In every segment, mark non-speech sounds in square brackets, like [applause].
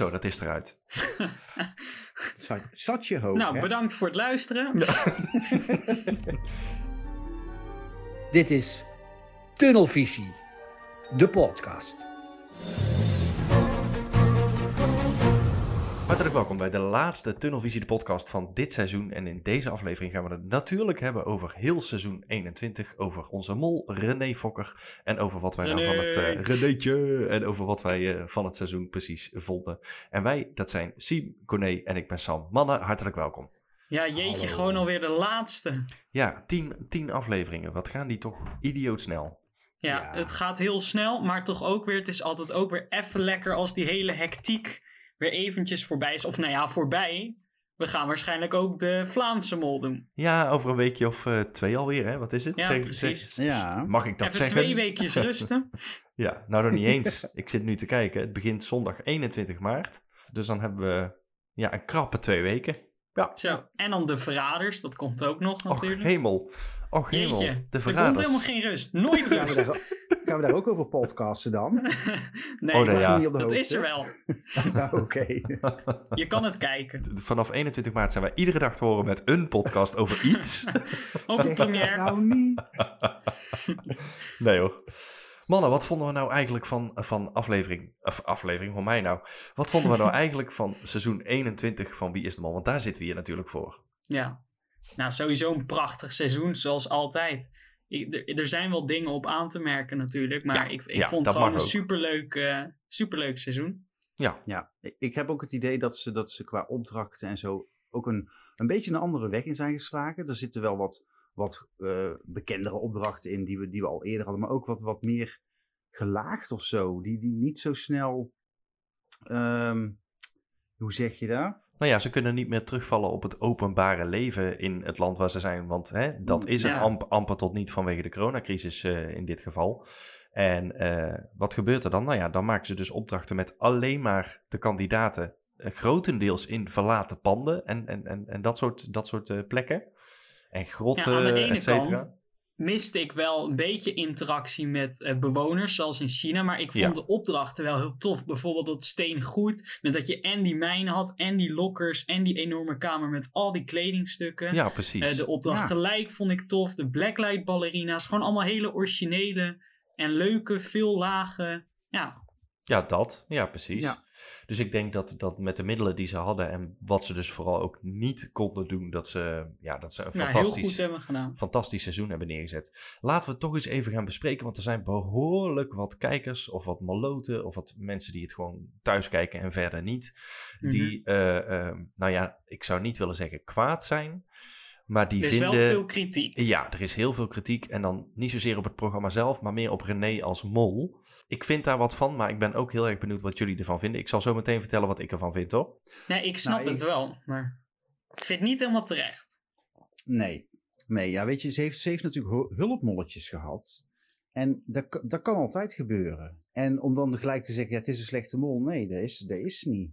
Zo, dat is eruit. Zat, zat je hoog, Nou, hè? bedankt voor het luisteren. [laughs] Dit is Tunnelvisie, de podcast. Hartelijk welkom bij de laatste Tunnelvisie de podcast van dit seizoen. En in deze aflevering gaan we het natuurlijk hebben over heel seizoen 21. Over onze mol René Fokker. En over wat wij nou van het... Renéetje. En over wat wij eh, van het seizoen precies vonden. En wij, dat zijn Siem, Corné en ik ben Sam. Mannen, hartelijk welkom. Ja, jeetje, Hallo. gewoon alweer de laatste. Ja, tien, tien afleveringen. Wat gaan die toch idioot snel. Ja, Ja. het gaat heel snel, maar toch ook weer, het is altijd ook weer even lekker als die hele hectiek weer eventjes voorbij is. Of nou ja, voorbij. We gaan waarschijnlijk ook de Vlaamse mol doen. Ja, over een weekje of eh, twee alweer, hè? Wat is het? Ja, precies. Ja. Mag ik dat even zeggen? twee weekjes [laughs] rusten. Ja, nou nog niet [laughs] eens. ik zit nu te kijken. Het begint zondag 21 maart. Dus dan hebben we ja, een krappe twee weken. Ja. Zo, en dan de verraders, dat komt ook nog Och natuurlijk. hemel. Och hemel. Jeetje, De er komt verraders. helemaal geen rust. Nooit Gaan [laughs] we, rust. Gaan we daar ook over podcasten dan? [laughs] nee, Oh, nee, Mag ja. je niet op de dat hoogte? is er wel. Ja, [laughs] Oké. Je kan het kijken. [laughs] Vanaf 21 maart zijn wij iedere dag te horen met een podcast over iets. Zeg première. nou niet. nee hoor. Mannen, wat vonden we nou eigenlijk van, van aflevering, of aflevering van mij nou? Wat vonden we nou eigenlijk van seizoen 21 van Wie is de Man? Want daar zitten we hier natuurlijk voor. Ja, nou sowieso een prachtig seizoen, zoals altijd. Ik, er, er zijn wel dingen op aan te merken natuurlijk, maar Ja, ik, ik ja, vond het gewoon een superleuk, eh, superleuk seizoen. Ja, Ja, ik heb ook het idee dat ze, dat ze qua opdrachten en zo ook een, een beetje een andere weg in zijn geslagen. Er zitten wel wat, wat eh, bekendere opdrachten in die we, die we al eerder hadden, maar ook wat, wat meer gelaagd of zo. Die, die niet zo snel. ehm, hoe zeg je dat? Nou ja, ze kunnen niet meer terugvallen op het openbare leven in het land waar ze zijn. Want hè, dat is er Ja. amp, amper tot niet vanwege de coronacrisis eh, in dit geval. En eh, wat gebeurt er dan? Nou ja, dan maken ze dus opdrachten met alleen maar de kandidaten. eh, grotendeels in verlaten panden en, en, en, en dat soort, dat soort plekken. En grotten, Ja, et cetera. Miste ik wel een beetje interactie met eh, bewoners, zoals in China. Maar ik vond Ja. de opdrachten wel heel tof. Bijvoorbeeld dat steengoed, met dat je en die mijnen had, en die lokkers, en die enorme kamer met al die kledingstukken. Ja, precies. Eh, de opdracht Ja. gelijk vond ik tof. De blacklight ballerina's. Gewoon allemaal hele originele en leuke, veel lage. Ja, Ja, dat. Ja, precies. Ja. Dus ik denk dat, dat met de middelen die ze hadden en wat ze dus vooral ook niet konden doen, dat ze, ja, dat ze een nou, heel fantastisch, goed hebben gedaan. fantastisch seizoen hebben neergezet. Laten we het toch eens even gaan bespreken, want er zijn behoorlijk wat kijkers of wat maloten of wat mensen die het gewoon thuis kijken en verder niet. Die, eh, eh, nou ja, ik zou niet willen zeggen kwaad zijn, maar die Er is vinden... wel veel kritiek. Ja, er is heel veel kritiek. En dan niet zozeer op het programma zelf, maar meer op René als mol. Ik vind daar wat van, maar ik ben ook heel erg benieuwd wat jullie ervan vinden. Ik zal zo meteen vertellen wat ik ervan vind, hoor. Nee, ik snap Nou, ik- het wel. Maar ik vind het niet helemaal terecht. Nee. Nee, ja, weet je, ze heeft, ze heeft natuurlijk hu- hulpmolletjes gehad. En dat, dat kan altijd gebeuren. En om dan gelijk te zeggen, ja, het is een slechte mol. Nee, dat is, dat is niet.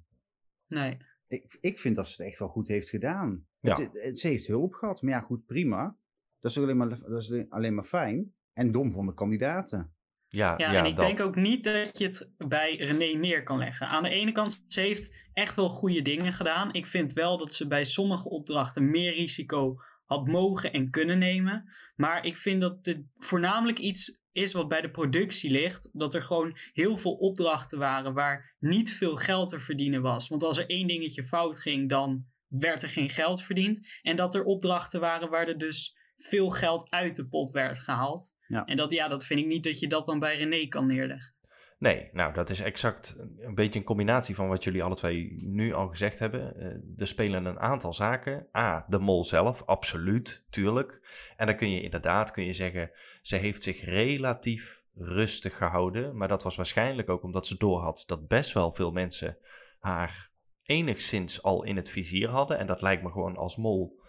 Nee. Ik, ik vind dat ze het echt wel goed heeft gedaan. Ja. Het- het- ze heeft hulp gehad, maar ja, goed, prima. Dat is alleen maar, dat is alleen maar fijn. En dom van de kandidaten. Ja, Ja, ja, en ik dat. denk ook niet dat je het bij René neer kan leggen. Aan de ene kant, ze heeft echt wel goede dingen gedaan. Ik vind wel dat ze bij sommige opdrachten meer risico had mogen en kunnen nemen. Maar ik vind dat dit voornamelijk iets is wat bij de productie ligt. Dat er gewoon heel veel opdrachten waren waar niet veel geld te verdienen was. Want als er één dingetje fout ging, dan werd er geen geld verdiend. En dat er opdrachten waren waar er dus veel geld uit de pot werd gehaald. Ja. En dat, ja, dat vind ik niet dat je dat dan bij René kan neerleggen. Nee, nou, dat is exact een beetje een combinatie van wat jullie alle twee nu al gezegd hebben. Eh, er spelen een aantal zaken. A, de mol zelf, absoluut, tuurlijk. En dan kun je inderdaad kun je zeggen, ze heeft zich relatief rustig gehouden. Maar dat was waarschijnlijk ook omdat ze doorhad dat best wel veel mensen haar enigszins al in het vizier hadden. En dat lijkt me gewoon als mol.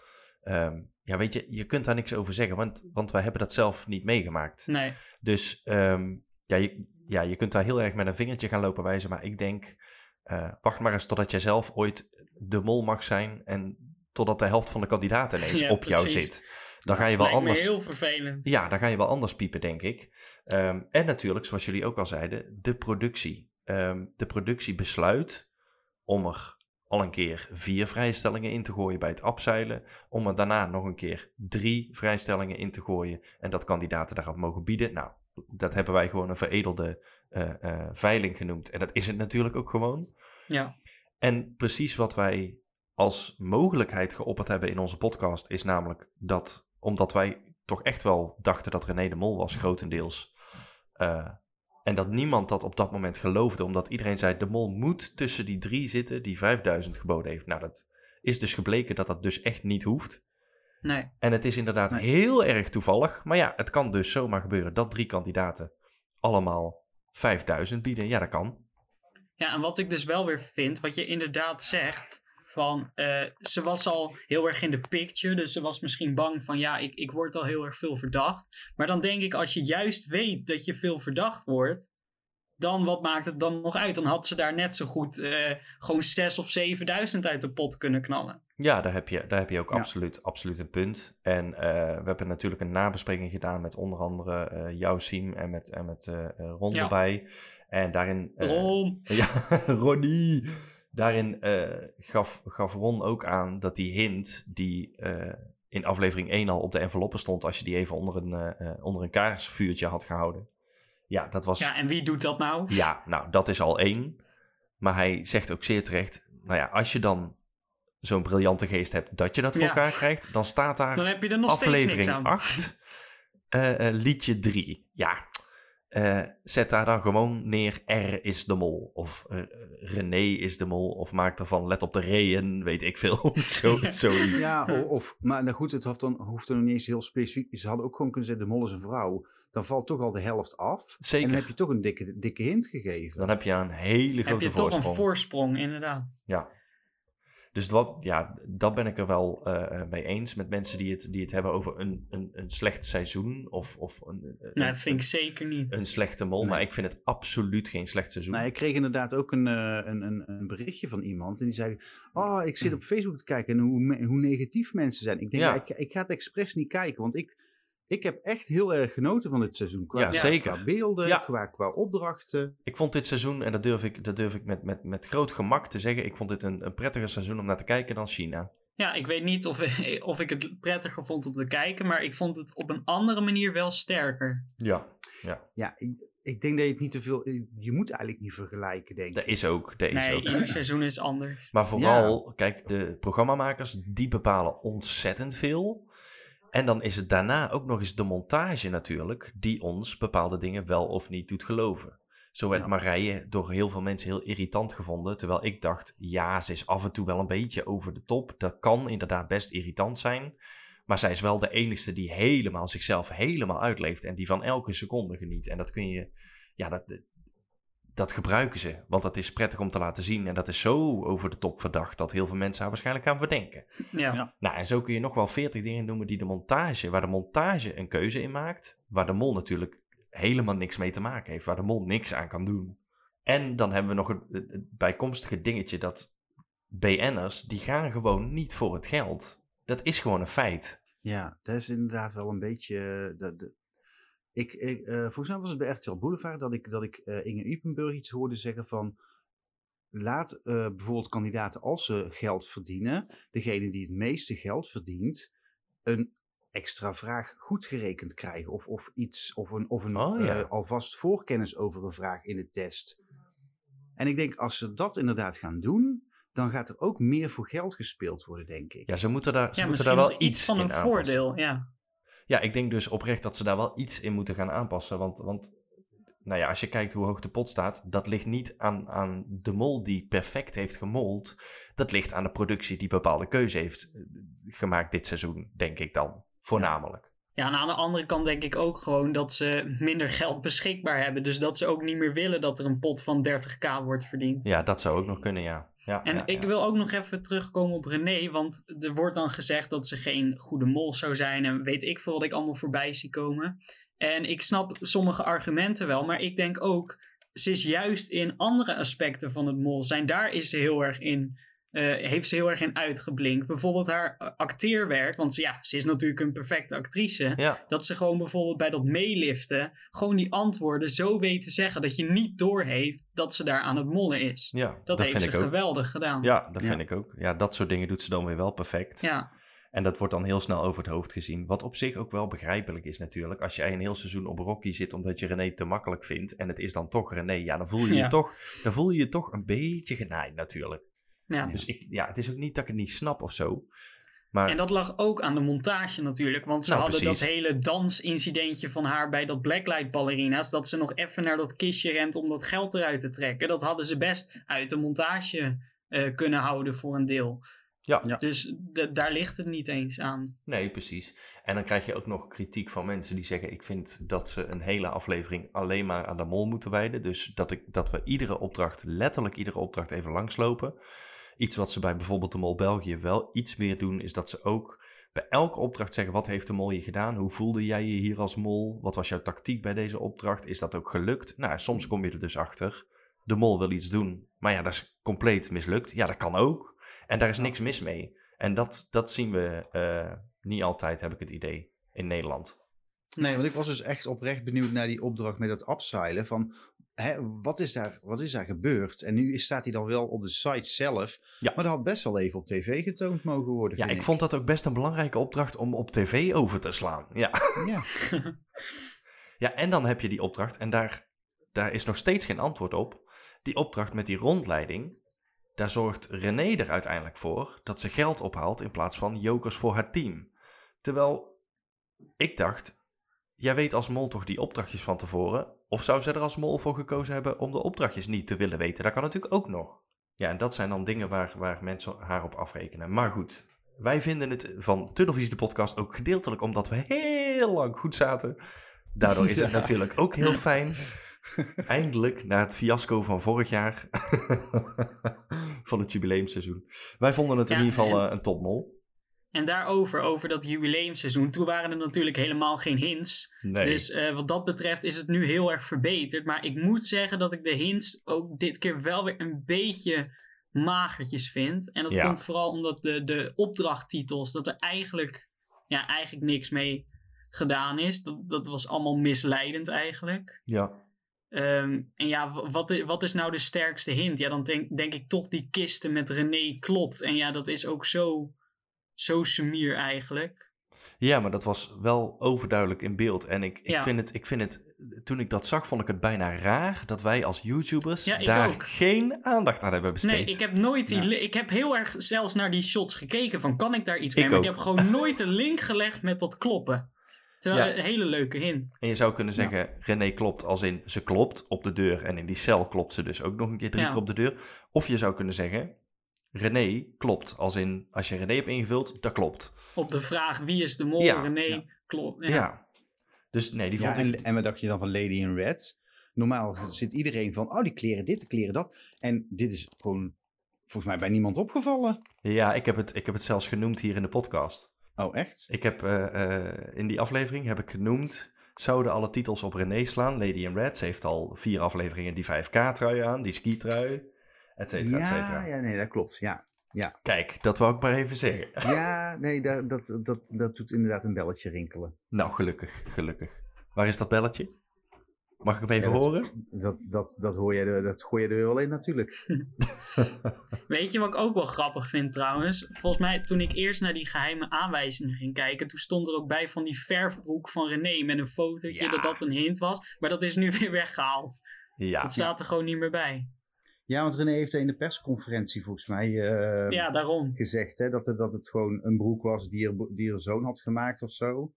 ehm, ja, weet je, je kunt daar niks over zeggen, want, want wij hebben dat zelf niet meegemaakt. Nee. Dus ehm, ja, je, ja, je kunt daar heel erg met een vingertje gaan lopen wijzen. Maar ik denk, eh, wacht maar eens totdat jij zelf ooit de mol mag zijn. En totdat de helft van de kandidaten [laughs] ineens Ja, op jou zit. Dan ga je wel Lijkt anders. heel vervelend. Ja, dan ga je wel anders piepen, denk ik. Ehm, en natuurlijk, zoals jullie ook al zeiden, de productie. De productie besluit om er al een keer vier vrijstellingen in te gooien bij het abzeilen. Om er daarna nog een keer drie vrijstellingen in te gooien. En dat kandidaten daarop mogen bieden. Nou, dat hebben wij gewoon een veredelde eh, eh, veiling genoemd. En dat is het natuurlijk ook gewoon. Ja. En precies wat wij als mogelijkheid geopperd hebben in onze podcast is namelijk dat, omdat wij toch echt wel dachten dat René de Mol was, grotendeels. eh, en dat niemand dat op dat moment geloofde, omdat iedereen zei: de Mol moet tussen die drie zitten die 5000 geboden heeft. Nou, dat is dus gebleken dat dat dus echt niet hoeft. Nee. En het is inderdaad Nee. heel erg toevallig. Maar ja, het kan dus zomaar gebeuren dat drie kandidaten allemaal 5000 bieden. Ja, dat kan. Ja, en wat ik dus wel weer vind, wat je inderdaad zegt, van eh, ze was al heel erg in de picture, dus ze was misschien bang van ja, ik, ik word al heel erg veel verdacht. Maar dan denk ik, als je juist weet dat je veel verdacht wordt, dan wat maakt het dan nog uit? Dan had ze daar net zo goed eh, gewoon 6 of 7000 uit de pot kunnen knallen. Ja, daar heb je, daar heb je ook Ja. absoluut, absoluut een punt. En eh, we hebben natuurlijk een nabespreking gedaan met onder andere eh jouw Siem en met, en met Ron Ja. erbij. En daarin... Ron! [laughs] Ja, Ronnie. Daarin eh, gaf, gaf Ron ook aan dat die hint die eh, in aflevering 1 al op de enveloppen stond, als je die even onder een, eh, onder een kaarsvuurtje had gehouden. Ja, dat was. Ja, en wie doet dat nou? Ja, nou, dat is al één. Maar hij zegt ook zeer terecht, nou ja, als je dan zo'n briljante geest hebt dat je dat voor Ja. elkaar krijgt, dan staat daar Dan heb je er nog aflevering aan. 8, eh, eh, liedje 3. Ja, eh, zet daar dan gewoon neer R is de mol. Of eh, René is de mol. Of maak ervan let op de reën, weet ik veel. [laughs] Zo, zoiets. Ja, of, maar nou goed, het hoeft dan, hoeft dan niet eens heel specifiek. Ze hadden ook gewoon kunnen zeggen, de mol is een vrouw. Dan valt toch al de helft af. Zeker. En dan heb je toch een dikke, dikke hint gegeven. Dan heb je een hele Heb grote je toch voorsprong. een voorsprong, inderdaad. Ja. Dus dat, ja, dat ben ik er wel eh, eh, mee eens met mensen die het, die het hebben over een, een, een slecht seizoen of, of een, een, Nee, vind ik zeker niet. een slechte mol. Nee. Maar ik vind het absoluut geen slecht seizoen. Nou, ik kreeg inderdaad ook een, eh, een, een, een berichtje van iemand. En die zei: Oh, ik zit op Facebook te kijken en hoe, hoe negatief mensen zijn. Ik denk, Ja. ja. ik, ik ga het expres niet kijken. Want ik, ik heb echt heel erg genoten van dit seizoen. Qua, Ja, zeker. qua beelden, Ja. qua, qua opdrachten. Ik vond dit seizoen, en dat durf ik, dat durf ik met, met, met groot gemak te zeggen, ik vond dit een, een prettiger seizoen om naar te kijken dan China. Ja, ik weet niet of, [laughs] of ik het prettiger vond om te kijken, maar ik vond het op een andere manier wel sterker. Ja, Ja, ik, ik denk dat je het niet te veel. Je moet eigenlijk niet vergelijken, denk ik. dat is ook. Dat is Nee, ook. ieder seizoen is anders. Maar vooral, kijk, de programmamakers die bepalen ontzettend veel. En dan is het daarna ook nog eens de montage natuurlijk, die ons bepaalde dingen wel of niet doet geloven. Zo werd Ja. Marije door heel veel mensen heel irritant gevonden. Terwijl ik dacht, ja, ze is af en toe wel een beetje over de top. Dat kan inderdaad best irritant zijn. Maar zij is wel de enigste die helemaal zichzelf helemaal uitleeft. En die van elke seconde geniet. En dat kun je, ja, dat, dat gebruiken ze. Want dat is prettig om te laten zien. En dat is zo over de top verdacht dat heel veel mensen haar waarschijnlijk gaan verdenken. Ja. Ja. Nou, en zo kun je nog wel veertig dingen noemen die de montage, waar de montage een keuze in maakt. Waar de mol natuurlijk helemaal niks mee te maken heeft. Waar de mol niks aan kan doen. En dan hebben we nog het, het- het bijkomstige dingetje dat BN'ers, die gaan gewoon niet voor het geld. Dat is gewoon een feit. Ja, dat is inderdaad wel een beetje. eh, de, de, ik, ik, eh, volgens mij was het bij RTL Boulevard dat ik, dat ik eh, Inge Ipenburg iets hoorde zeggen van. Laat eh, bijvoorbeeld kandidaten als ze geld verdienen, degene die het meeste geld verdient, een extra vraag goed gerekend krijgen. Of, of iets, of een, of een Oh, ja. alvast voorkennis over een vraag in de test. En ik denk, als ze dat inderdaad gaan doen, dan gaat er ook meer voor geld gespeeld worden, denk ik. Ja, ze moeten daar, ze Ja, moeten daar wel iets van in een aanpassen. voordeel. Ja. Ja, ik denk dus oprecht dat ze daar wel iets in moeten gaan aanpassen. Want, want nou ja, als je kijkt hoe hoog de pot staat, dat ligt niet aan, aan de mol die perfect heeft gemold. Dat ligt aan de productie die bepaalde keuze heeft eh, gemaakt dit seizoen, denk ik dan. Voornamelijk. Ja, en aan de andere kant denk ik ook gewoon dat ze minder geld beschikbaar hebben. Dus dat ze ook niet meer willen dat er een pot van 30k wordt verdiend. Ja, dat zou ook nog kunnen, ja. Ja En ja, ik ja. wil ook nog even terugkomen op René, want er wordt dan gezegd dat ze geen goede mol zou zijn en weet ik veel wat ik allemaal voorbij zie komen. En ik snap sommige argumenten wel, maar ik denk ook, ze is juist in andere aspecten van het mol zijn, daar is ze heel erg in eh, heeft ze heel erg in uitgeblinkt. Bijvoorbeeld haar eh, acteerwerk, want ze, ja, ze is natuurlijk een perfecte actrice. Ja, Dat ze gewoon bijvoorbeeld bij dat meeliften gewoon die antwoorden zo weet te zeggen dat je niet doorheeft dat ze daar aan het mollen is. ja Dat, heeft vind ze ik ook. geweldig gedaan. Ja, dat Ja. vind ik ook. Ja, dat soort dingen doet ze dan weer wel perfect. Ja, En dat wordt dan heel snel over het hoofd gezien. Wat op zich ook wel begrijpelijk is natuurlijk. Als jij een heel seizoen op Rocky zit omdat je René te makkelijk vindt. En het is dan toch René. Ja, dan voel je Ja. je, toch, dan voel je, je toch een beetje genaaid natuurlijk. Ja. Dus ik, ja, het is ook niet dat ik het niet snap of zo. Maar En dat lag ook aan de montage natuurlijk. Want ze Nou, hadden precies. dat hele dansincidentje van haar bij dat Blacklight ballerina's. Dat ze nog even naar dat kistje rent om dat geld eruit te trekken. Dat hadden ze best uit de montage eh, kunnen houden voor een deel. ja, Ja. Dus daar ligt het niet eens aan. nee, precies. En dan krijg je ook nog kritiek van mensen die zeggen... ik vind dat ze een hele aflevering alleen maar aan de mol moeten wijden. Dus dat, ik, dat we iedere opdracht, letterlijk iedere opdracht even langslopen. Iets wat ze bij bijvoorbeeld de Mol België wel iets meer doen... is dat ze ook bij elke opdracht zeggen... wat heeft de mol je gedaan? Hoe voelde jij je hier als mol? Wat was jouw tactiek bij deze opdracht? Is dat ook gelukt? Nou, soms kom je er dus achter... de mol wil iets doen, maar ja, dat is compleet mislukt. Ja, dat kan ook. En daar is niks mis mee. En dat, dat zien we eh, niet altijd, heb ik het idee, in Nederland. Nee, want ik was dus echt oprecht benieuwd naar die opdracht met dat abseilen. Van, hè, wat, is daar, wat is daar gebeurd? En nu staat hij dan wel op de site zelf. Ja. Maar dat had best wel even op tv getoond mogen worden, Ja, vind ik vond dat ook best een belangrijke opdracht om op tv over te slaan. Ja, Ja. [laughs] ja en dan heb je die opdracht en daar, daar is nog steeds geen antwoord op. Die opdracht met die rondleiding, daar zorgt René er uiteindelijk voor dat ze geld ophaalt in plaats van jokers voor haar team. Terwijl ik dacht, jij weet als mol toch die opdrachtjes van tevoren? Of zou ze er als mol voor gekozen hebben om de opdrachtjes niet te willen weten? Dat kan natuurlijk ook nog. Ja, en dat zijn dan dingen waar, waar mensen haar op afrekenen. Maar goed, wij vinden het van Tunnelvisie de podcast ook gedeeltelijk omdat we heel lang goed zaten. Daardoor is [laughs] het Ja. natuurlijk ook heel [laughs] fijn. Eindelijk, na het fiasco van vorig jaar, [laughs] van het jubileumseizoen. Wij vonden het in ieder geval eh, een topmol. En daarover, over dat jubileumseizoen, toen waren er natuurlijk helemaal geen hints. Nee. Dus eh, wat dat betreft is het nu heel erg verbeterd. Maar ik moet zeggen dat ik de hints ook dit keer wel weer een beetje magertjes vind. En dat Ja. komt vooral omdat de, de opdrachttitels, dat er eigenlijk, ja, eigenlijk niks mee gedaan is. Dat, dat was allemaal misleidend eigenlijk. Ja. Ehm, en ja, wat, wat is nou de sterkste hint? Ja, dan denk, denk ik toch die kisten met René klopt. En ja, dat is ook zo, zo sumier eigenlijk. ja, maar dat was wel overduidelijk in beeld. En ik, ik, Ja. vind het, ik vind het, toen ik dat zag, vond ik het bijna raar dat wij als YouTubers Ja, daar ook. geen aandacht aan hebben besteed. Nee, ik heb nooit die Ja. Ik heb heel erg zelfs naar die shots gekeken van kan ik daar iets mee? Ik maar ook. ik heb gewoon [laughs] nooit de link gelegd met dat kloppen. Terwijl een hele leuke hint. En je zou kunnen zeggen, René klopt als in ze klopt op de deur. En in die cel klopt ze dus ook nog een keer drie keer op de deur. Of je zou kunnen zeggen, René klopt als in, als je René hebt ingevuld, dat klopt. Op de vraag wie is de mol? Ja. René Ja. klopt. Ja. Ja. Dus nee, die Ja, vond ik... en, en wat dacht je dan van Lady in Red? Normaal zit iedereen van, oh die kleren dit, die kleren dat. En dit is gewoon volgens mij bij niemand opgevallen. Ja, ik heb, het, ik heb het zelfs genoemd hier in de podcast. Oh, echt? Ik heb eh, eh, in die aflevering heb ik genoemd, zouden alle titels op René slaan. Lady in Red, ze heeft al vier afleveringen die 5K-trui aan, die ski-trui, et cetera, et cetera. Ja, ja, nee, dat klopt. Ja, Kijk, dat wou ik maar even zeggen. [laughs] ja nee, dat, dat, dat, dat doet inderdaad een belletje rinkelen. Nou, gelukkig, gelukkig. Waar is dat belletje? Mag ik hem even Ja, dat- horen? Dat, dat, dat, hoor er, dat gooi je er wel in natuurlijk. [laughs] [laughs] Weet je wat ik ook wel grappig vind trouwens? Volgens mij toen ik eerst naar die geheime aanwijzingen ging kijken, toen stond er ook bij van die verfbroek van René met een fotootje Ja. dat dat een hint was. Maar dat is nu weer weggehaald. Ja, Dat staat er gewoon niet meer bij. Ja, want René heeft in de persconferentie volgens mij eh, Ja, daarom. gezegd hè, dat, het, dat het gewoon een broek was die er, die er zoon had gemaakt of zo.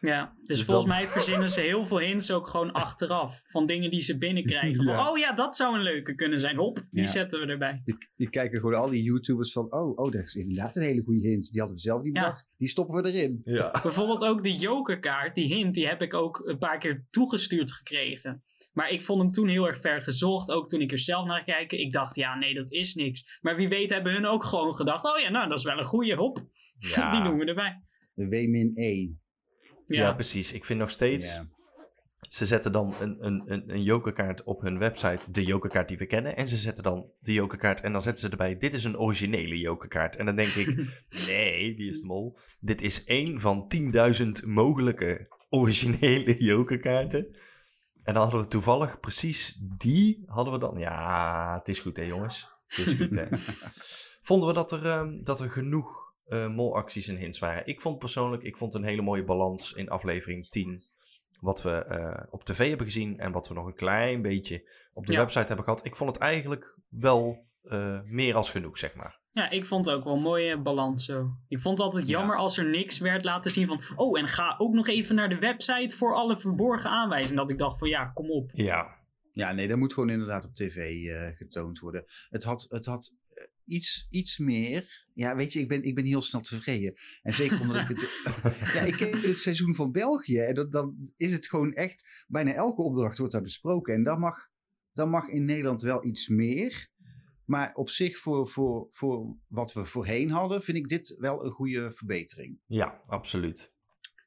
Ja, dus, Dus volgens mij verzinnen ze heel veel hints ook gewoon [laughs] achteraf. Van dingen die ze binnenkrijgen. Van, oh ja, dat zou een leuke kunnen zijn. Hop, die Ja. zetten we erbij. Die, die kijken gewoon al die YouTubers van, oh, oh, dat is inderdaad een hele goede hint. Die hadden we zelf niet Ja. bedacht. Die stoppen we erin. ja. Bijvoorbeeld ook die jokerkaart, die hint, die heb ik ook een paar keer toegestuurd gekregen. Maar ik vond hem toen heel erg ver gezocht. Ook toen ik er zelf naar keek. Ik dacht, ja, nee, dat is niks. Maar wie weet hebben hun ook gewoon gedacht. Oh ja, nou, dat is wel een goede hop. Ja. [laughs] Die doen we erbij. De W-1. Ja. Ja, precies. Ik vind nog steeds, Ja. Ze zetten dan een, een, een, een jokerkaart op hun website, de jokerkaart die we kennen. En ze zetten dan de jokerkaart en dan zetten ze erbij, dit is een originele jokerkaart. En dan denk ik, [laughs] nee, wie is de mol? Dit is één van 10.000 mogelijke originele jokerkaarten. En dan hadden we toevallig precies die, hadden we dan. Ja, het is goed hè jongens. Het is goed hè. [laughs] Vonden we dat er, ehm, dat er genoeg eh, molacties en hints waren. Ik vond persoonlijk, ik vond een hele mooie balans in aflevering 10. Wat we eh, op tv hebben gezien en wat we nog een klein beetje op de Ja. website hebben gehad. Ik vond het eigenlijk wel eh, meer als genoeg, zeg maar. Ja, ik vond het ook wel een mooie balans zo. Ik vond het altijd Ja. jammer als er niks werd laten zien van... Oh, en ga ook nog even naar de website voor alle verborgen aanwijzingen. Dat ik dacht van ja, kom op. Ja, Ja, nee, dat moet gewoon inderdaad op tv eh, getoond worden. Het had, het had eh, iets, iets meer. Ja, weet je, ik ben, ik ben heel snel tevreden. En zeker omdat ik het. [laughs] [laughs] ja, ik ken het seizoen van België. En dat, dan is het gewoon echt. Bijna elke opdracht wordt daar besproken. En dat mag, dat mag in Nederland wel iets meer. Maar op zich, voor, voor, voor wat we voorheen hadden, vind ik dit wel een goede verbetering. ja, absoluut.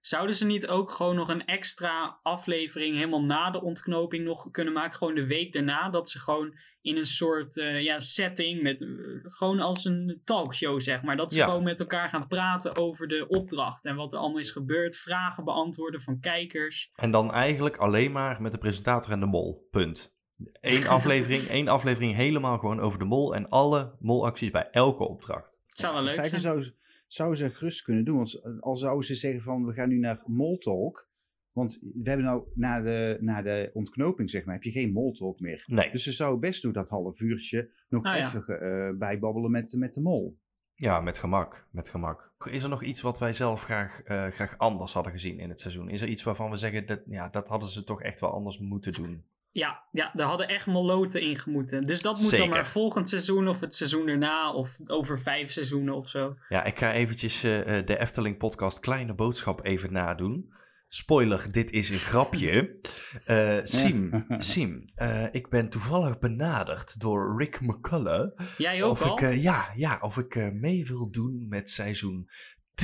Zouden ze niet ook gewoon nog een extra aflevering helemaal na de ontknoping nog kunnen maken? Gewoon de week daarna. Dat ze gewoon in een soort eh, ja, setting, met, eh, gewoon als een talkshow zeg maar. Dat ze Ja. gewoon met elkaar gaan praten over de opdracht. En wat er allemaal is gebeurd. Vragen beantwoorden van kijkers. En dan eigenlijk alleen maar met de presentator en de mol. Punt. Eén aflevering, één aflevering helemaal gewoon over de mol en alle molacties bij elke opdracht. Zou wel leuk zijn. zou, ze- zou ze gerust kunnen doen. Want al zouden ze zeggen van we gaan nu naar Moltalk. Want we hebben nou na de, na de ontknoping, zeg maar, heb je geen Moltalk meer. Nee, Dus ze zouden best doen dat half uurtje nog Ah, ja. even eh, bijbabbelen met, met de mol. ja, met gemak, met gemak. Is er nog iets wat wij zelf graag, eh, graag anders hadden gezien in het seizoen? Is er iets waarvan we zeggen, dat, ja, dat hadden ze toch echt wel anders moeten doen? Ja, ja, daar hadden echt moloten in gemoeten. Dus dat moet Zeker. dan maar volgend seizoen of het seizoen erna of over vijf seizoenen of zo. Ja, ik ga eventjes eh, eh, de Efteling podcast Kleine Boodschap even nadoen. Spoiler, dit is een grapje. [laughs] Eh Siem, Siem eh, ik ben toevallig benaderd door Rick McCullough. Jij ook of al? ik, eh, ja, ja, of ik eh, mee wil doen met seizoen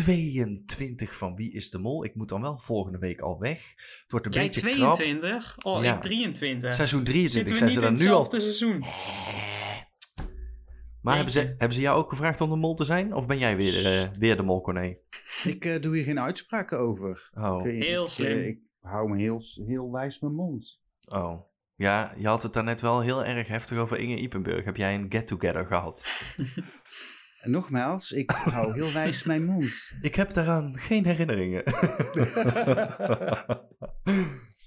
22 van Wie is de Mol. Ik moet dan wel volgende week al weg. Het wordt een Jij beetje krap. 22? Oh, Ja. ik 23. Seizoen Zitten 23 we zijn ze dan nu al. hetzelfde seizoen? Maar hebben ze, hebben ze jou ook gevraagd om de mol te zijn? Of ben jij weer, eh, weer de mol, Corné? Ik eh, doe hier geen uitspraken over. Oh. Ik, Heel ik, slim. eh, ik hou me heel, heel wijs mijn mond. Oh. Ja, je had het daarnet wel heel erg heftig over Inge Ipenburg. Heb jij een get-together gehad? [laughs] En nogmaals, ik hou heel wijs mijn mond. [laughs] Ik heb daaraan geen herinneringen. [laughs]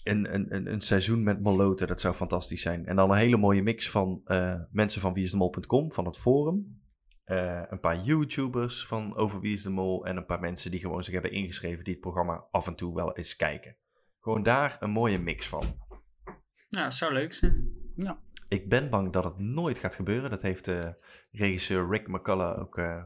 een, een, een, een seizoen met moloten, dat zou fantastisch zijn. En dan een hele mooie mix van eh, mensen van wieisdemol.com, van het forum. Eh, een paar YouTubers van over Wie is de Mol. En een paar mensen die gewoon zich hebben ingeschreven die het programma af en toe wel eens kijken. Gewoon daar een mooie mix van. Nou, zou leuk zijn. Ja. Ik ben bang dat het nooit gaat gebeuren. Dat heeft eh, regisseur Rick McCullough ook eh,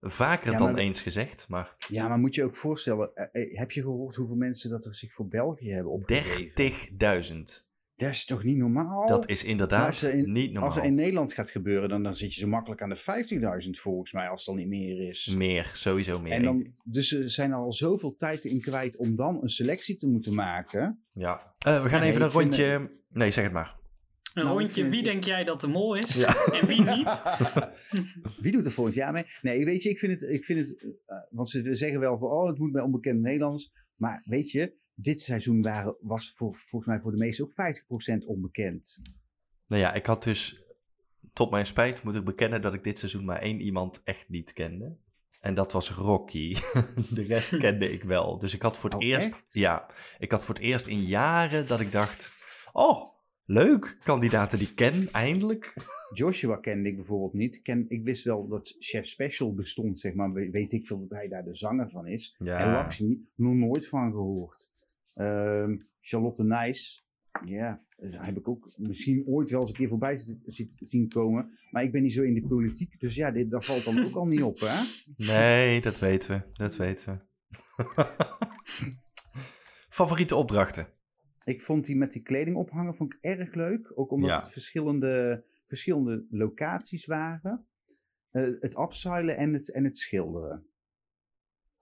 vaker Ja, dan maar- eens gezegd. Maar ja, maar moet je ook voorstellen, eh, heb je gehoord hoeveel mensen dat er zich voor België hebben opgegeven? 30.000. Dat is toch niet normaal? Dat is inderdaad er in- niet normaal. Als er in Nederland gaat gebeuren, dan, dan zit je zo makkelijk aan de 15.000 volgens mij, als het al niet meer is. Meer, sowieso meer. En dan, dus ze zijn er al zoveel tijd in kwijt om dan een selectie te moeten maken. Ja. We gaan even een rondje... Nee, zeg het maar. Een Nou, rondje, vind- wie denk jij dat de mol is? Ja. En wie niet? [laughs] Wie doet er volgend jaar mee? Nee, weet je, ik vind het, ik vind het eh, want ze zeggen wel van, oh, het moet bij onbekend Nederlands. Maar weet je, dit seizoen waren, was voor, volgens mij voor de meesten ook 50% onbekend. Nou ja, ik had dus... Tot mijn spijt moet ik bekennen dat ik dit seizoen maar één iemand echt niet kende. En dat was Rocky. [laughs] De rest [laughs] kende ik wel. Dus ik had voor het Oh, eerst... echt? Ja, ik had voor het eerst in jaren dat ik dacht... Oh, leuk. Kandidaten die ik ken, eindelijk. Joshua kende ik bijvoorbeeld niet. Ik, ken, ik wist wel dat Chef Special bestond, zeg maar. We- Weet ik veel dat hij daar de zanger van is. En Ja, Laxmi, nog nooit van gehoord. Ehm, Charlotte Nijs, ja, heb ik ook misschien ooit wel eens een keer voorbij zi- zi- zien komen. Maar ik ben niet zo in de politiek, dus ja, dit, dat valt dan ook al niet op, hè? nee, dat weten we. Dat weten we. [laughs] Favoriete opdrachten? Ik vond die met die kleding ophangen vond ik erg leuk. Ook omdat Ja. het verschillende, verschillende locaties waren. Eh, het upseilen en het, en het schilderen.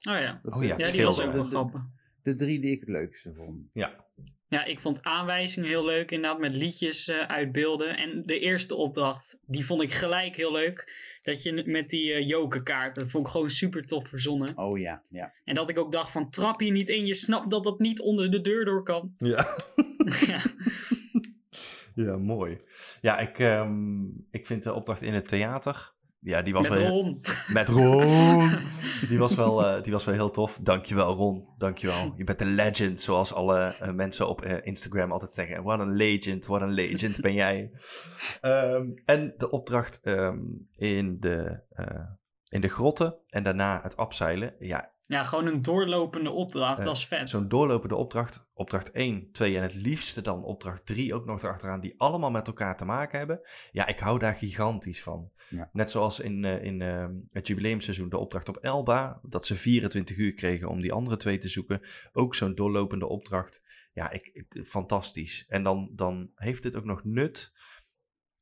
Oh ja. Dat Oh ja, Ja, die was ook wel grappig. De drie die ik het leukste vond. Ja, Ja, ik vond aanwijzingen heel leuk, inderdaad, met liedjes eh, uitbeelden. En de eerste opdracht, die vond ik gelijk heel leuk. Dat je met die eh jokerkaart, dat vond ik gewoon super tof verzonnen. Oh ja, ja. En dat ik ook dacht van, trap je niet in, je snapt dat dat niet onder de deur door kan. ja. [laughs] [laughs] ja. ja, mooi. Ja, ik, ehm, ik vind de opdracht in het theater, ja, die was Met wel... Ron. Met Ron. Die was, wel, eh, die was wel heel tof. Dankjewel, Ron. Dankjewel. [laughs] Je bent een legend, zoals alle eh, mensen op eh, Instagram altijd zeggen. Wat een legend, wat een legend ben jij. [laughs] Ehm, en de opdracht ehm, in, de, in de grotten en daarna het abseilen. Ja, Ja, gewoon een doorlopende opdracht, dat is vet. zo'n doorlopende opdracht. Opdracht 1, 2 en het liefste dan opdracht 3 ook nog erachteraan. Die allemaal met elkaar te maken hebben. Ja, ik hou daar gigantisch van. Ja. Net zoals in, eh, in eh, het jubileumseizoen de opdracht op Elba. Dat ze 24 uur kregen om die andere twee te zoeken. Ook zo'n doorlopende opdracht. Ja, ik, ik- fantastisch. En dan, dan heeft het ook nog nut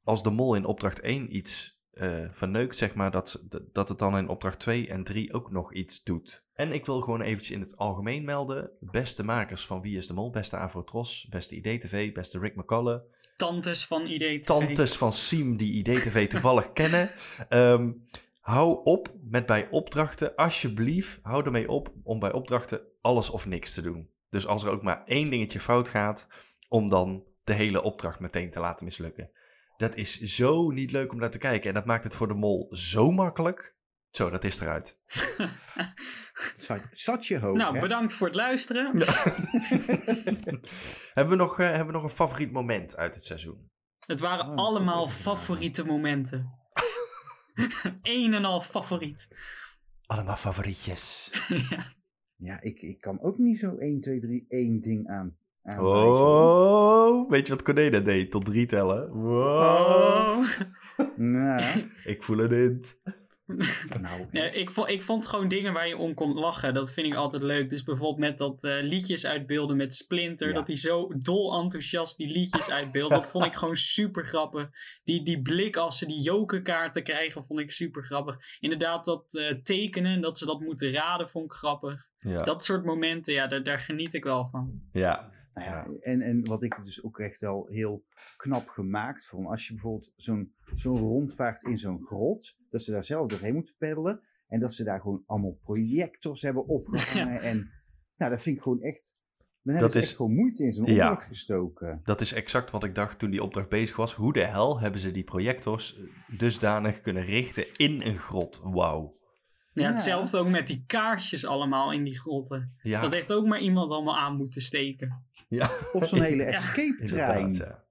als de mol in opdracht 1 iets eh, verneukt, zeg maar, dat, dat het dan in opdracht 2 en 3 ook nog iets doet. En ik wil gewoon eventjes in het algemeen melden, beste makers van Wie is de Mol, beste Avrotros, beste IDTV, beste Rick McCullough, Tantes van idee. tantes van Siem die IDTV [laughs] toevallig kennen. Ehm, hou op met bij opdrachten, alsjeblieft, hou ermee op om bij opdrachten alles of niks te doen. Dus als er ook maar één dingetje fout gaat, om dan de hele opdracht meteen te laten mislukken. Dat is zo niet leuk om naar te kijken. En dat maakt het voor de mol zo makkelijk. Zo, dat is eruit. [laughs] Zat, je hoog, Nou, hè? bedankt voor het luisteren. [laughs] hebben, we nog, eh, hebben we nog een favoriet moment uit het seizoen? Het waren Oh, allemaal favoriete momenten. [laughs] Eén en al favoriet. Allemaal favorietjes. ja. Ja, ik, ik kan ook niet zo 1, 2, 3, één ding aan. Oh, weet je wat Corné dat deed? Tot drie tellen. Wow. Oh. Nou, [laughs] Ik voel een hint. [laughs] nou, Ja, ik, vond, ik vond gewoon dingen waar je om kon lachen. Dat vind ik altijd leuk. Dus bijvoorbeeld met dat eh, liedjes uitbeelden met Splinter. Ja. Dat hij zo dol enthousiast die liedjes uitbeeldt. Dat vond ik gewoon super grappig. Die, die blik als ze die jokerkaarten krijgen, vond ik super grappig. Inderdaad, dat eh, tekenen, dat ze dat moeten raden, vond ik grappig. Ja. Dat soort momenten, ja, daar, daar geniet ik wel van. ja. Nou ja, en, en wat ik dus ook echt wel heel knap gemaakt vond, als je bijvoorbeeld zo'n zo'n rondvaart in zo'n grot, dat ze daar zelf doorheen moeten peddelen en dat ze daar gewoon allemaal projectors hebben opgehangen. En nou, dat vind ik gewoon echt, dan hebben Dat ze is- echt gewoon moeite in zo'n Ja. opdracht gestoken. Dat is exact wat ik dacht toen die opdracht bezig was. Hoe de hel hebben ze die projectors dusdanig kunnen richten in een grot? Wauw. Ja, Ja. hetzelfde ook met die kaarsjes allemaal in die grotten. Ja, Dat heeft ook maar iemand allemaal aan moeten steken. Ja Op zo'n [laughs] hele escape trein. Ja.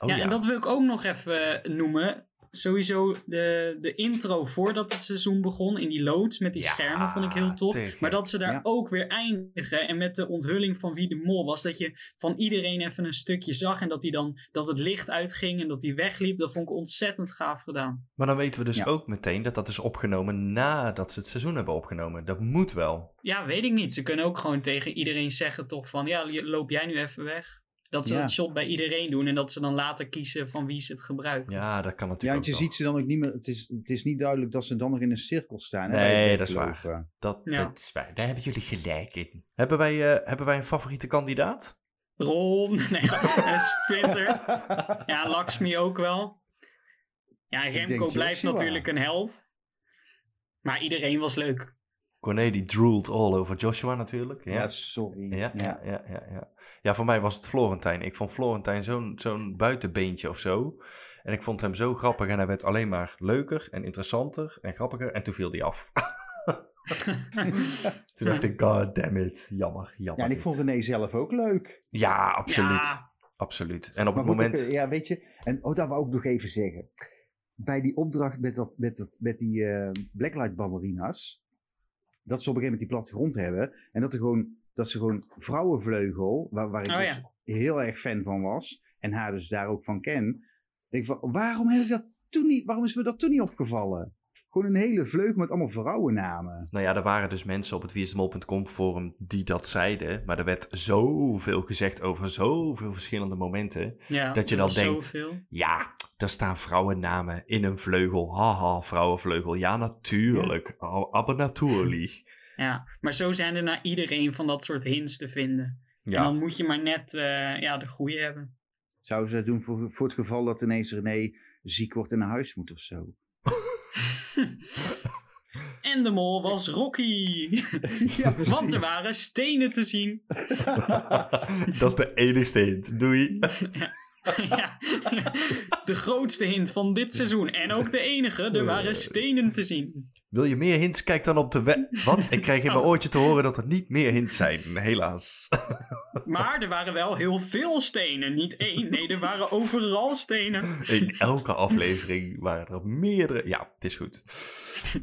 Oh, ja, ja, en dat wil ik ook nog even eh, noemen. Sowieso de, de intro voordat het seizoen begon in die loods met die Ja, schermen vond ik heel tof. Maar dat ze daar Ja. ook weer eindigen en met de onthulling van wie de mol was. Dat je van iedereen even een stukje zag en dat, die dan, dat het licht uitging en dat die wegliep. Dat vond ik ontzettend gaaf gedaan. Maar dan weten we dus Ja. ook meteen dat dat is opgenomen nadat ze het seizoen hebben opgenomen. Dat moet wel. Ja, weet ik niet. Ze kunnen ook gewoon tegen iedereen zeggen toch van ja, loop jij nu even weg. Dat ze Ja. dat shot bij iedereen doen en dat ze dan later kiezen van wie ze het gebruiken. Ja, dat kan Ja, natuurlijk want je ook ziet ze dan ook niet meer. Het is, het is niet duidelijk dat ze dan nog in een cirkel staan. hè, Nee, het dat is waar. Dat, Ja. dat is waar. Daar hebben jullie gelijk in. Hebben wij, eh, hebben wij een favoriete kandidaat? Ron, [laughs] nee, en Splinter. [laughs] Ja, Lakshmi ook wel. Ja, Remco blijft natuurlijk een held. Maar iedereen was leuk. Corné die drooled all over Joshua natuurlijk. Ja, Ja, sorry. ja, ja, ja, ja, ja. Ja, voor mij was het Florentijn. Ik vond Florentijn zo'n zo'n buitenbeentje of zo. En ik vond hem zo grappig en hij werd alleen maar leuker en interessanter en grappiger. En toen viel hij af. [laughs] toen dacht ik, god damn it. Jammer, jammer. Ja, en ik vond René zelf ook leuk. Ja, absoluut. Ja, Absoluut. En op Maar het goed, moment... ik, eh, ja, weet je. En oh, dat wou ik nog even zeggen. Bij die opdracht met, dat, met, dat, met die eh, Blacklight ballerina's. Dat ze op een gegeven moment die plattegrond hebben. En dat, er gewoon, dat ze gewoon vrouwenvleugel, waar, waar ik Oh, dus ja. heel erg fan van was. En haar dus daar ook van ken. Denk ik van, waarom heb ik dat toen niet, waarom is me dat toen niet opgevallen? Gewoon een hele vleugel met allemaal vrouwennamen. Nou ja, er waren dus mensen op het wieisdemol.com forum die dat zeiden. Maar er werd zoveel gezegd over zoveel verschillende momenten. ja, Dat je dan denkt- Zoveel. Ja, daar staan vrouwennamen in een vleugel. Haha, vrouwenvleugel. Ja, natuurlijk. Oh, aber natuurlijk. [laughs] Ja, maar zo zijn er naar iedereen van dat soort hints te vinden. En Ja, dan moet je maar net eh, ja, de goede hebben. Zouden ze dat doen voor, voor het geval dat ineens René ziek wordt en naar huis moet of zo? [laughs] En de mol was Rocky. [laughs] Want er waren stenen te zien. dat is de enigste hint. Doei. ja. [laughs] De grootste hint van dit seizoen. En ook de enige. Er waren stenen te zien. Wil je meer hints? Kijk dan op de web. Wat? Ik krijg in mijn Oh. oortje te horen dat er niet meer hints zijn. Helaas. Maar er waren wel heel veel stenen. Niet één. Nee, er waren overal stenen. In elke aflevering waren er meerdere. Ja, het is goed.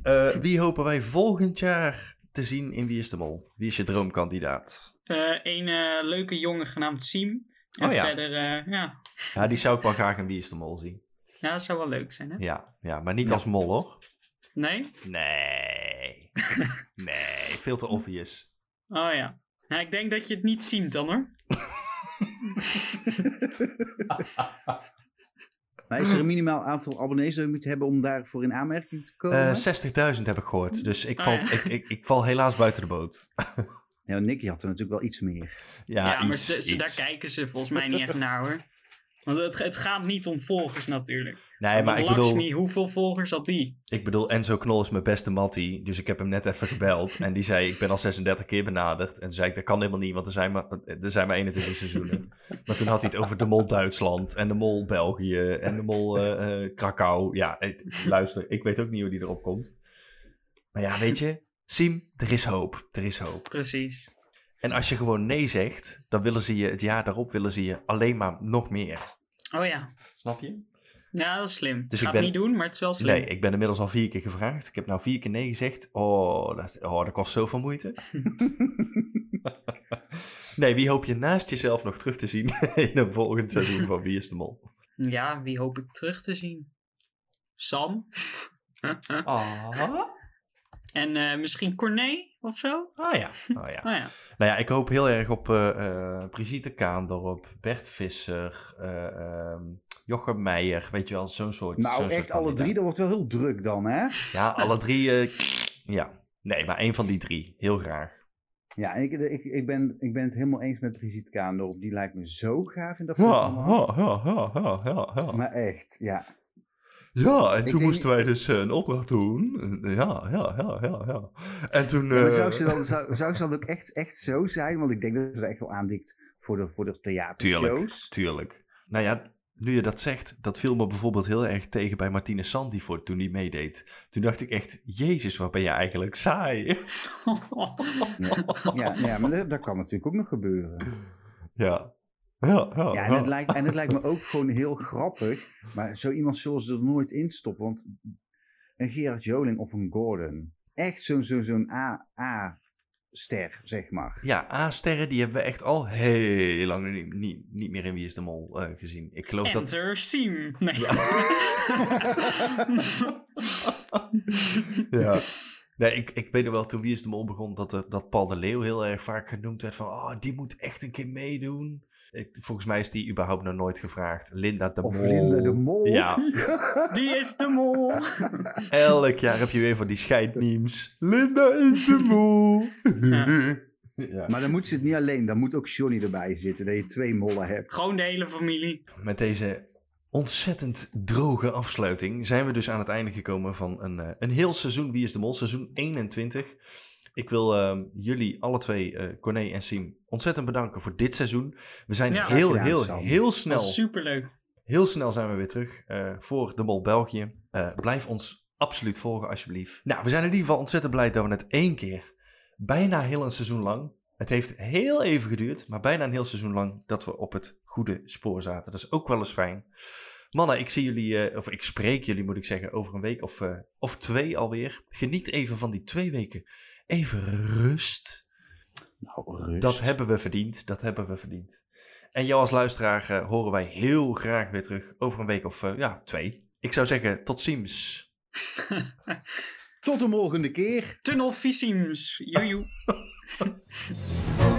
Eh, wie hopen wij volgend jaar te zien in Wie is de Mol? Wie is je droomkandidaat? Eh, een eh, leuke jongen genaamd Siem. En Oh ja. verder, eh, ja. Ja, die zou ik wel graag in Wie is de Mol zien. ja, dat zou wel leuk zijn, hè? Ja, ja maar niet als mol hoor. Nee? Nee. [laughs] Nee, veel te obvious. Oh ja. ja. Ik denk dat je het niet ziet dan, hoor. [laughs] Maar is er een minimaal aantal abonnees dat je moet hebben om daarvoor in aanmerking te komen? Eh 60.000 heb ik gehoord. Dus ik Oh, val, ja. ik, ik, ik val helaas buiten de boot. [laughs] ja, Nicky had er natuurlijk wel iets meer. Ja, Ja, maar ze, ze- daar kijken ze volgens mij niet echt naar, hoor. Want het, het gaat niet om volgers natuurlijk. Nee, maar ik bedoel, Lakshmi, hoeveel volgers had die? ik bedoel, Enzo Knol is mijn beste mattie. Dus ik heb hem net even gebeld. En die zei, ik ben al 36 keer benaderd. En toen zei ik, dat kan helemaal niet, want er zijn maar, er zijn maar 21 seizoenen. [laughs] Maar toen had hij het over de mol Duitsland. En de mol België. En de mol eh, eh, Krakau. Ja, het- luister, ik weet ook niet hoe die erop komt. Maar ja, weet je, Siem, er is hoop. Er is hoop. Precies. En als je gewoon nee zegt, dan willen ze je het jaar daarop willen ze je alleen maar nog meer. Oh ja. Snap je? Ja, dat is slim. Dus Gaat ik ben- niet doen, maar het is wel slim. Nee, ik ben inmiddels al vier keer gevraagd. Ik heb nou vier keer nee gezegd. Oh, dat, oh, dat kost zoveel moeite. [laughs] nee, wie hoop je naast jezelf nog terug te zien [laughs] in een volgend seizoen van Wie is de Mol? Ja, wie hoop ik terug te zien? Sam? [laughs] Ah, En eh, misschien Corné of zo? ah ja. Oh, ja. Nou [laughs] ja. Nou ja, ik hoop heel erg op eh eh, Brigitte Kaandorp, Bert Visser, eh, ehm, Jochem Meijer. Weet je wel, zo'n soort nou, zo'n soort echt alle drie, dat wordt wel heel druk dan, hè? Ja, alle drie. eh, ja. Nee, maar één van die drie. Heel graag. Ja, ik, ik, ik, ben, ik ben het helemaal eens met Brigitte Kaandorp. Die lijkt me zo gaaf in dat Ja, programma. ja, ja, ja, ja, ja. Maar echt, ja. Ja, en Ik toen denk- moesten wij dus eh, een opdracht doen. Ja, ja, ja, ja, ja. En toen... Ja, maar eh, zou ze dan, zou, zou ze dan ook echt, echt zo zijn? Want ik denk dat ze echt wel aandikt voor de, voor de theatershows. Tuurlijk, tuurlijk. Nou ja, nu je dat zegt, dat viel me bijvoorbeeld heel erg tegen bij Martine Sandifort toen die meedeed. Toen dacht ik echt, jezus, wat ben je eigenlijk saai. [laughs] Ja, ja maar dat, dat kan natuurlijk ook nog gebeuren. Ja. Ja, ja, Ja, en het, lijkt, en het lijkt me ook [laughs] gewoon heel grappig. Maar zo iemand zullen ze er nooit in stoppen. Want een Gerard Joling of een Gordon. Echt zo'n zo, zo'n A- A-ster, zeg maar. Ja, A-sterren, die hebben we echt al heel lang niet, niet, niet meer in Wie is de Mol eh, gezien. Ik geloof dat... Enter Siem. Nee. [laughs] Ja. Nee, ik, ik weet nog wel, toen Wie is de Mol begon, dat, er, dat Paul de Leeuw heel erg vaak genoemd werd van, oh, die moet echt een keer meedoen. Ik, volgens mij is die überhaupt nog nooit gevraagd. Linda de Of Mol. Linda de Mol. Ja, [laughs] Die is de mol. [laughs] elk jaar heb je weer van die scheidmemes. Linda is de [laughs] Mol. Ja. Ja. Maar dan moet ze het niet alleen. Dan moet ook Johnny erbij zitten. Dat je twee mollen hebt. Gewoon de hele familie. Met deze ontzettend droge afsluiting zijn we dus aan het einde gekomen van een, eh, een heel seizoen Wie is de Mol, seizoen 21. Ik wil eh, jullie alle twee, eh Corné en Siem, ontzettend bedanken voor dit seizoen. We zijn Ja, heel, gedaan, heel, Sam. heel snel, is superleuk. heel snel zijn we weer terug eh, voor de Mol België. Eh, blijf ons absoluut volgen alsjeblieft. Nou, we zijn in ieder geval ontzettend blij dat we het één keer, bijna heel een seizoen lang, het heeft heel even geduurd, maar bijna een heel seizoen lang dat we op het goede spoor zaten. Dat is ook wel eens fijn. Mannen, ik zie jullie, eh, of ik spreek jullie moet ik zeggen, over een week of, eh, of twee alweer. Geniet even van die twee weken. Even rust. Nou, rust. Dat hebben we verdiend. Dat hebben we verdiend. En jou als luisteraar eh, horen wij heel graag weer terug over een week of eh, ja, twee. Ik zou zeggen, tot ziens. [laughs] Tot de volgende keer. Tunnelvisiems. Joejoe. [laughs]